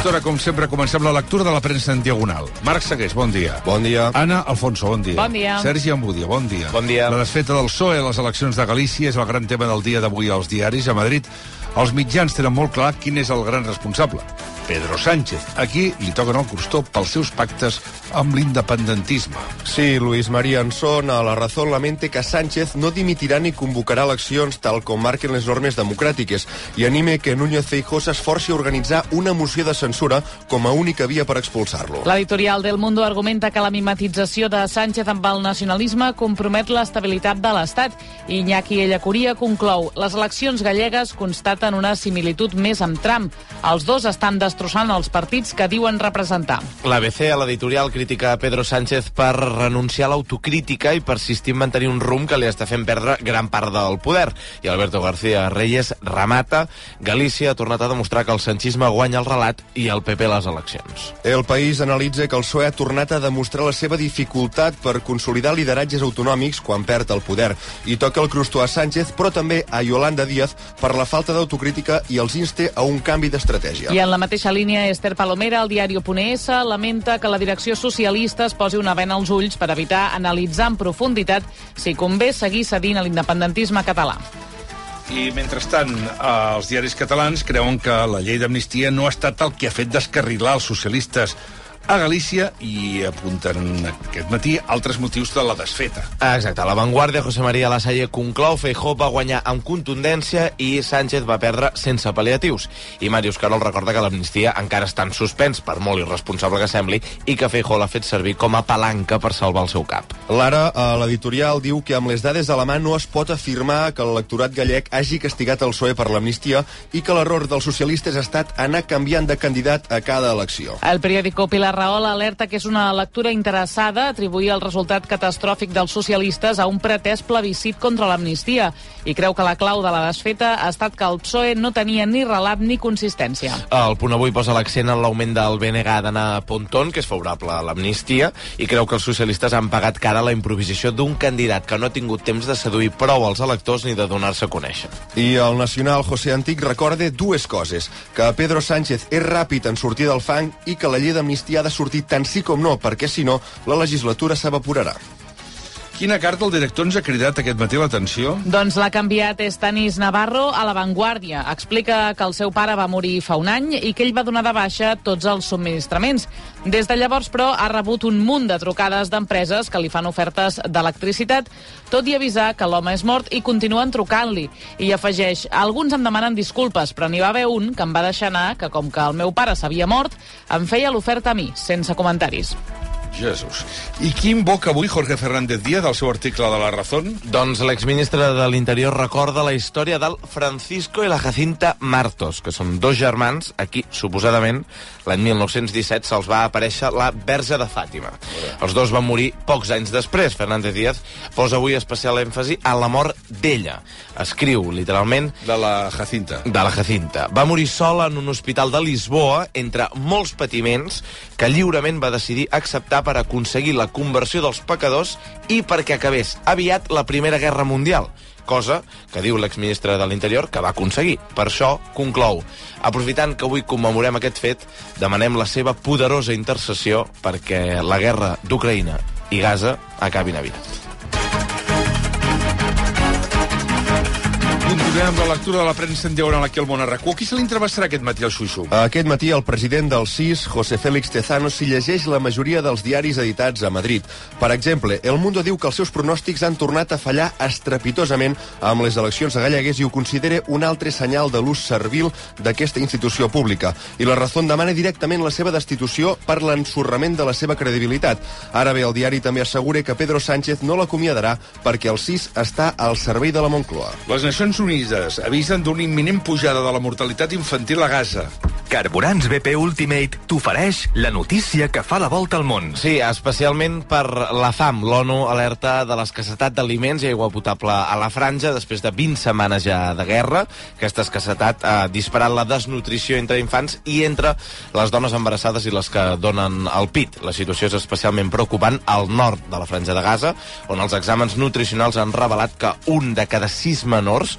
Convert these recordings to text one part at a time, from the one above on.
Hora, com sempre, comencem la lectura de la premsa en diagonal. Marc Segués, bon dia. Bon dia. Anna Alfonso, bon dia. Bon dia. Sergi Ambudia, bon dia. Bon dia. La desfeta del PSOE a les eleccions de Galícia és el gran tema del dia d'avui als diaris. A Madrid, els mitjans tenen molt clar quin és el gran responsable. Pedro Sánchez. Aquí li toquen el crostó pels seus pactes amb l'independentisme. Sí, Luis María Ansón a La Razón lamente que Sánchez no dimitirà ni convocarà eleccions tal com marquen les normes democràtiques i anime que Núñez Feijó s'esforci a organitzar una moció de censura com a única via per expulsar-lo. L'editorial del Mundo argumenta que la mimetització de Sánchez amb el nacionalisme compromet l'estabilitat de l'Estat. Iñaki Ellacuria conclou les eleccions gallegues constaten una similitud més amb Trump. Els dos estan destrossant els partits que diuen representar. L'ABC, a l'editorial, critica a Pedro Sánchez per renunciar a l'autocrítica i persistir en mantenir un rumb que li està fent perdre gran part del poder. I Alberto García Reyes remata Galícia ha tornat a demostrar que el sanchisme guanya el relat i el PP les eleccions. El país analitza que el PSOE ha tornat a demostrar la seva dificultat per consolidar lideratges autonòmics quan perd el poder i toca el crostó a Sánchez, però també a Yolanda Díaz per la falta d'autocrítica i els inste a un canvi d'estratègia. I en la mateixa línia, Esther Palomera, al diari Oponés, lamenta que la direcció socialista es posi una vena als ulls per evitar analitzar en profunditat si convé seguir cedint a l'independentisme català. I, mentrestant, eh, els diaris catalans creuen que la llei d'amnistia no ha estat el que ha fet descarrilar els socialistes a Galícia i apunten aquest matí altres motius de la desfeta. Ah, Exacte, a la Vanguardia, José María Lasalle conclou, Feijó va guanyar amb contundència i Sánchez va perdre sense pal·liatius. I Màrius Carol recorda que l'amnistia encara està en suspens, per molt irresponsable que sembli, i que Feijó l'ha fet servir com a palanca per salvar el seu cap. L'Ara, a l'editorial, diu que amb les dades a la mà no es pot afirmar que l'electorat gallec hagi castigat el PSOE per l'amnistia i que l'error dels socialistes ha estat anar canviant de candidat a cada elecció. El periòdico Pilar Rahola alerta que és una lectura interessada atribuir el resultat catastròfic dels socialistes a un pretès plebiscit contra l'amnistia i creu que la clau de la desfeta ha estat que el PSOE no tenia ni relat ni consistència. El punt avui posa l'accent en l'augment del BNG d'Anna Pontón, que és favorable a l'amnistia, i creu que els socialistes han pagat cara a la improvisació d'un candidat que no ha tingut temps de seduir prou als electors ni de donar-se a conèixer. I el nacional José Antic recorda dues coses, que Pedro Sánchez és ràpid en sortir del fang i que la llei d'amnistia ha de sortir tant sí com no, perquè si no, la legislatura s'evaporarà. Quina carta el director ens ha cridat aquest matí l'atenció? Doncs l'ha canviat Estanis Navarro a La Vanguardia. Explica que el seu pare va morir fa un any i que ell va donar de baixa tots els subministraments. Des de llavors, però, ha rebut un munt de trucades d'empreses que li fan ofertes d'electricitat, tot i avisar que l'home és mort i continuen trucant-li. I afegeix, alguns em demanen disculpes, però n'hi va haver un que em va deixar anar que, com que el meu pare s'havia mort, em feia l'oferta a mi, sense comentaris. Jesús. I qui invoca avui Jorge Fernández Díaz del seu article de La Razón? Doncs l'exministre de l'Interior recorda la història del Francisco i la Jacinta Martos, que són dos germans, aquí, suposadament, l'any 1917 se'ls va aparèixer la Verge de Fàtima. Els dos van morir pocs anys després. Fernández Díaz posa avui especial èmfasi a la mort d'ella. Escriu, literalment, De la Jacinta. de la Jacinta. Va morir sola en un hospital de Lisboa, entre molts patiments, que lliurement va decidir acceptar per aconseguir la conversió dels pecadors i perquè acabés aviat la Primera Guerra Mundial cosa que diu l'exministre de l'Interior que va aconseguir. Per això, conclou, aprofitant que avui commemorem aquest fet, demanem la seva poderosa intercessió perquè la guerra d'Ucraïna i Gaza acabin aviat. Continuem amb la lectura de la premsa en diagonal aquí al món arracó. Qui se l'intervestarà aquest matí al Xuixu? Aquest matí el president del CIS, José Félix Tezano, s'hi llegeix la majoria dels diaris editats a Madrid. Per exemple, El Mundo diu que els seus pronòstics han tornat a fallar estrepitosament amb les eleccions a Gallegues i ho considera un altre senyal de l'ús servil d'aquesta institució pública. I la Razón demana directament la seva destitució per l'ensorrament de la seva credibilitat. Ara bé, el diari també assegura que Pedro Sánchez no l'acomiadarà perquè el CIS està al servei de la Moncloa. Les Nacions Unides avisen d'una imminent pujada de la mortalitat infantil a Gaza. Carburants BP Ultimate t'ofereix la notícia que fa la volta al món. Sí, especialment per la fam. L'ONU alerta de l'escassetat d'aliments i aigua potable a la franja després de 20 setmanes ja de guerra. Aquesta escassetat ha disparat la desnutrició entre infants i entre les dones embarassades i les que donen el pit. La situació és especialment preocupant al nord de la franja de Gaza, on els exàmens nutricionals han revelat que un de cada sis menors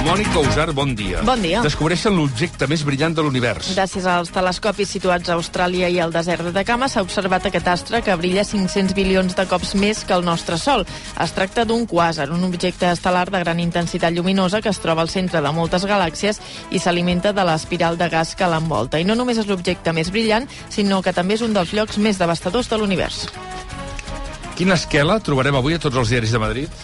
Mònica Usar, bon dia. Bon dia. Descobreixen l'objecte més brillant de l'univers. Gràcies als telescopis situats a Austràlia i al desert de Cama s'ha observat aquest astre que brilla 500 bilions de cops més que el nostre Sol. Es tracta d'un quàsar, un objecte estel·lar de gran intensitat lluminosa que es troba al centre de moltes galàxies i s'alimenta de l'espiral de gas que l'envolta. I no només és l'objecte més brillant, sinó que també és un dels llocs més devastadors de l'univers. Quina esquela trobarem avui a tots els diaris de Madrid?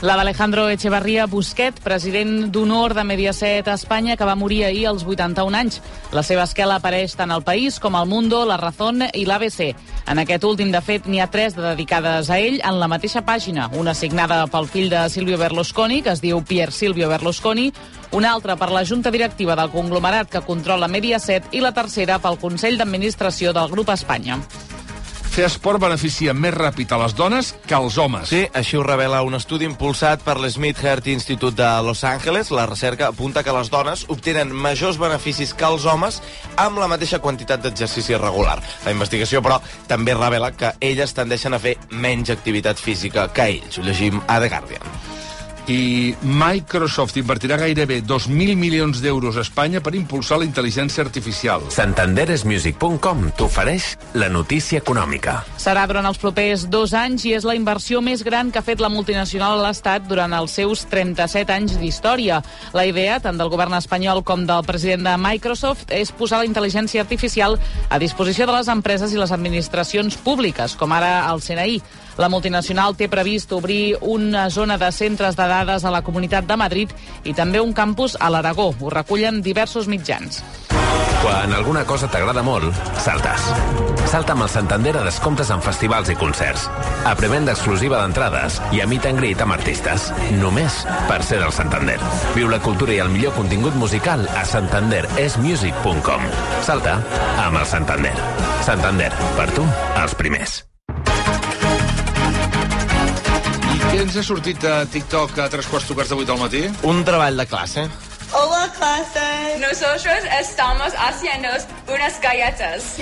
La d'Alejandro Echevarría Busquet, president d'honor de Mediaset a Espanya, que va morir ahir als 81 anys. La seva esquela apareix tant al País com al Mundo, La Razón i l'ABC. En aquest últim, de fet, n'hi ha tres de dedicades a ell en la mateixa pàgina. Una signada pel fill de Silvio Berlusconi, que es diu Pier Silvio Berlusconi, una altra per la Junta Directiva del conglomerat que controla Mediaset i la tercera pel Consell d'Administració del Grup Espanya. Fer esport beneficia més ràpid a les dones que als homes. Sí, així ho revela un estudi impulsat per l'Smith Heart Institute de Los Angeles. La recerca apunta que les dones obtenen majors beneficis que els homes amb la mateixa quantitat d'exercici regular. La investigació, però, també revela que elles tendeixen a fer menys activitat física que ells. Ho llegim a The Guardian. I Microsoft invertirà gairebé 2.000 milions d'euros a Espanya per impulsar la intel·ligència artificial. Santanderesmusic.com t'ofereix la notícia econòmica. Serà durant els propers dos anys i és la inversió més gran que ha fet la multinacional a l'Estat durant els seus 37 anys d'història. La idea, tant del govern espanyol com del president de Microsoft, és posar la intel·ligència artificial a disposició de les empreses i les administracions públiques, com ara el CNI. La multinacional té previst obrir una zona de centres de dades a la Comunitat de Madrid i també un campus a l'Aragó. Ho recullen diversos mitjans. Quan alguna cosa t'agrada molt, saltes. Salta amb el Santander a descomptes en festivals i concerts. A prevenda exclusiva d'entrades i a meet and greet amb artistes. Només per ser del Santander. Viu la cultura i el millor contingut musical a santanderesmusic.com. Salta amb el Santander. Santander, per tu, els primers. Ens ha sortit a TikTok a tres quarts tocats de vuit al matí? Un treball de classe. Hola, clase. Nosotros estamos haciendo unas galletas.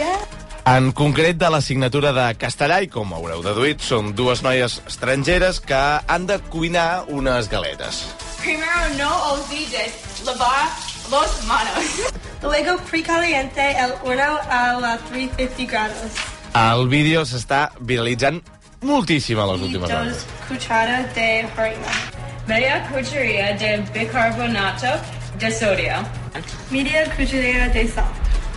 En concret de l'assignatura de castellà, i com haureu deduït, són dues noies estrangeres que han de cuinar unes galetes. Primero no olvides lavar los manos. Luego precaliente el horno a la 350 grados. El vídeo s'està viralitzant moltíssim a les últimes hores. cucharadas de harina. Media cucharilla de bicarbonato de sodio. Media cucharilla de sal.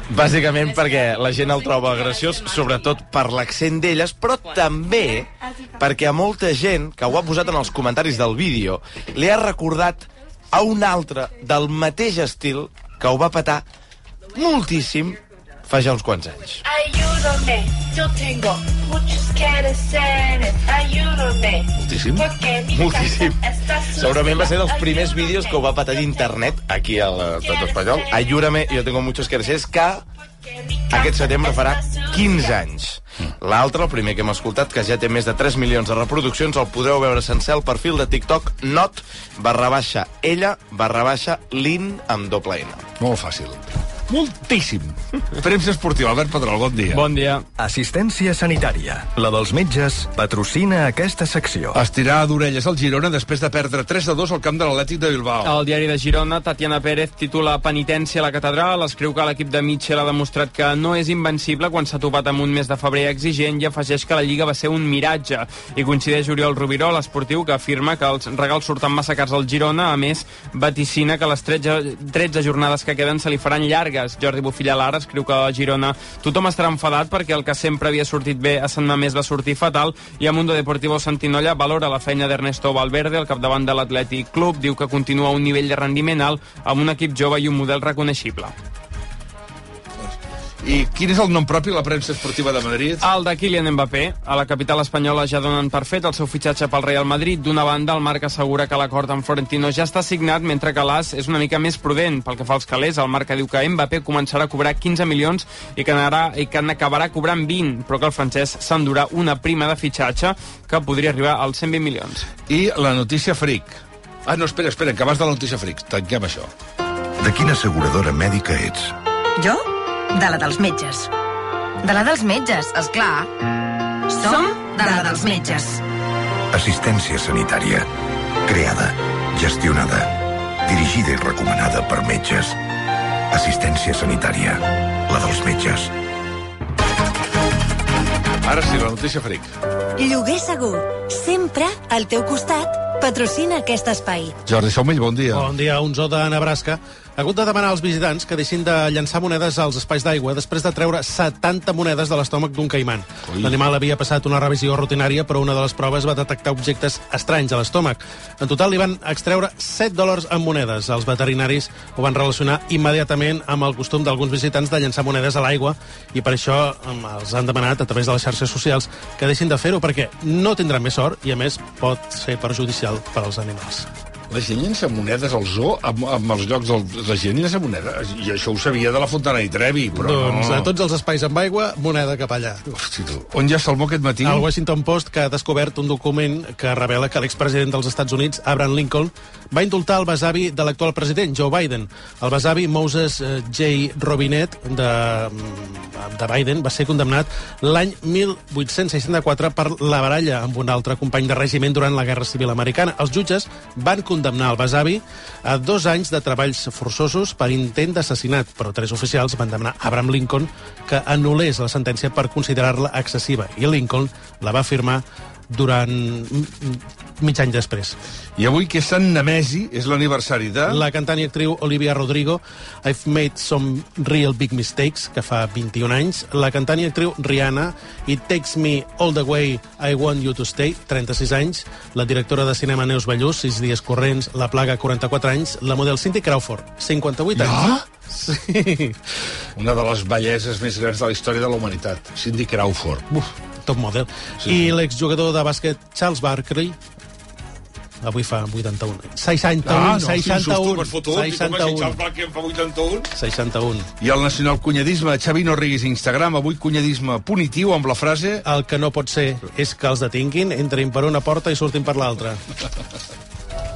Bàsicament perquè la gent el troba graciós, sobretot per l'accent d'elles, però també perquè a molta gent que ho ha posat en els comentaris del vídeo li ha recordat a un altre del mateix estil que ho va patar moltíssim fa ja uns quants anys. Ayúdame, yo tengo muchos quereres. Ayúdame. Moltíssim. Porque mi Moltíssim. casa está sucia. Segurament va ser dels primers vídeos que ho va patar d'internet aquí a l'estat espanyol. Ayúdame, yo tengo muchos quereres, que aquest setembre farà 15 anys. L'altre, el primer que hem escoltat, que ja té més de 3 milions de reproduccions, el podreu veure sencer al perfil de TikTok not barra baixa ella barra baixa lin amb doble N. Molt fàcil. Moltíssim. Premsa esportiva. Albert Pedrol, bon dia. Bon dia. Assistència sanitària. La dels metges patrocina aquesta secció. Estirar d'orelles al Girona després de perdre 3 de 2 al camp de l'Atlètic de Bilbao. El diari de Girona, Tatiana Pérez titula Penitència a la catedral. Escriu que l'equip de Mitchell ha demostrat que no és invencible quan s'ha topat amb un mes de febrer exigent i afegeix que la Lliga va ser un miratge. I coincideix Oriol Rubiró, l'esportiu, que afirma que els regals surten massa cars al Girona. A més, vaticina que les 13, 13 jornades que queden se li faran llargues Garrigues. Jordi Bufilla Lara escriu que a Girona tothom estarà enfadat perquè el que sempre havia sortit bé a Sant Mamés va sortir fatal i a Mundo Deportivo Santinolla valora la feina d'Ernesto Valverde al capdavant de l'Atlètic Club. Diu que continua un nivell de rendiment alt amb un equip jove i un model reconeixible. I quin és el nom propi de la premsa esportiva de Madrid? El de Kylian Mbappé. A la capital espanyola ja donen per fet el seu fitxatge pel Real Madrid. D'una banda, el Marc assegura que l'acord amb Florentino ja està signat, mentre que l'AS és una mica més prudent. Pel que fa als calés, el Marca diu que Mbappé començarà a cobrar 15 milions i que, anarà, i que n'acabarà cobrant 20, però que el francès s'endurà una prima de fitxatge que podria arribar als 120 milions. I la notícia fric. Ah, no, espera, espera, que abans de la notícia fric. Tanquem això. De quina asseguradora mèdica ets? Jo? De la dels metges. De la dels metges, és clar. Som de la dels metges. Assistència sanitària. Creada, gestionada, dirigida i recomanada per metges. Assistència sanitària. La dels metges. Ara sí, la notícia fric. Lloguer segur. Sempre al teu costat. Patrocina aquest espai. Jordi Saumell, bon dia. Bon dia. Un zoo de Nebraska hagut de demanar als visitants que deixin de llançar monedes als espais d'aigua després de treure 70 monedes de l'estómac d'un caiman. L'animal havia passat una revisió rutinària, però una de les proves va detectar objectes estranys a l'estómac. En total li van extreure 7 dòlars en monedes. Els veterinaris ho van relacionar immediatament amb el costum d'alguns visitants de llançar monedes a l'aigua i per això els han demanat a través de les xarxes socials que deixin de fer-ho perquè no tindran més sort i a més pot ser perjudicial per als animals. La gent llença monedes al zoo amb, amb els llocs... Del, la gent llença monedes. I això ho sabia de la Fontana i Trevi, però doncs no... a tots els espais amb aigua, moneda cap allà. Hosti, tu. On hi ha salmó aquest matí? El Washington Post que ha descobert un document que revela que l'expresident dels Estats Units, Abraham Lincoln, va indultar el besavi de l'actual president, Joe Biden. El besavi Moses eh, J. Robinette de, de Biden va ser condemnat l'any 1864 per la baralla amb un altre company de regiment durant la Guerra Civil Americana. Els jutges van condemnar el besavi a dos anys de treballs forçosos per intent d'assassinat, però tres oficials van demanar a Abraham Lincoln que anul·lés la sentència per considerar-la excessiva, i Lincoln la va firmar durant mig any després. I avui, que és Sant Nemesi, és l'aniversari de... La cantant i actriu Olivia Rodrigo, I've Made Some Real Big Mistakes, que fa 21 anys. La cantant i actriu Rihanna, It Takes Me All the Way I Want You to Stay, 36 anys. La directora de cinema Neus Ballús, 6 dies corrents. La Plaga, 44 anys. La model Cindy Crawford, 58 Ja? anys. Sí. Una de les belleses més grans de la història de la humanitat. Cindy Crawford. Uf, top model. Sí, I l'exjugador de bàsquet Charles Barkley, avui fa 81. 61, Ah, no, 61, quin susto, m'has fotut. I com així, 61. Charles Barkley en fa 81? 61. I el nacional cunyadisme, Xavi no riguis Instagram, avui cunyadisme punitiu amb la frase... El que no pot ser és que els detinguin, entrin per una porta i surtin per l'altra.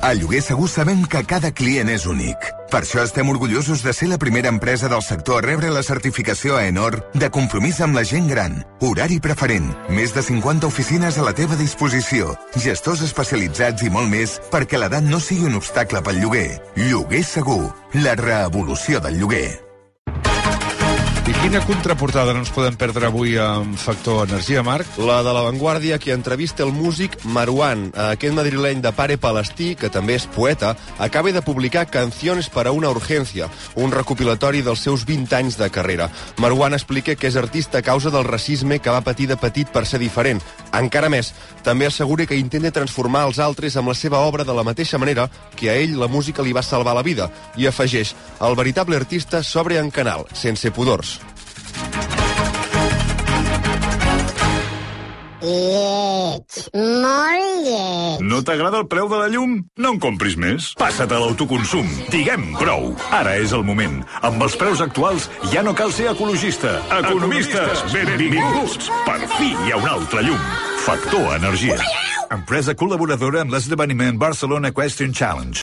A Lloguer Segur sabem que cada client és únic. Per això estem orgullosos de ser la primera empresa del sector a rebre la certificació AENOR de compromís amb la gent gran. Horari preferent, més de 50 oficines a la teva disposició, gestors especialitzats i molt més perquè l'edat no sigui un obstacle pel lloguer. Lloguer Segur, la revolució del lloguer. I quina contraportada no ens podem perdre avui amb Factor Energia, Marc? La de La Vanguardia, que entrevista el músic Marwan, aquest madrileny de pare palestí, que també és poeta, acaba de publicar Canciones para una urgencia, un recopilatori dels seus 20 anys de carrera. Marwan explica que és artista a causa del racisme que va patir de petit per ser diferent. Encara més, també assegura que intenta transformar els altres amb la seva obra de la mateixa manera que a ell la música li va salvar la vida. I afegeix, el veritable artista s'obre en canal, sense pudors. Lleig, molt lleig. No t'agrada el preu de la llum? No en compris més. Passa't a l'autoconsum. Diguem prou. Ara és el moment. Amb els preus actuals ja no cal ser ecologista. Economistes, benvinguts. Per fi hi ha un altre llum. Factor Energia. Empresa col·laboradora amb l'esdeveniment Barcelona Question Challenge.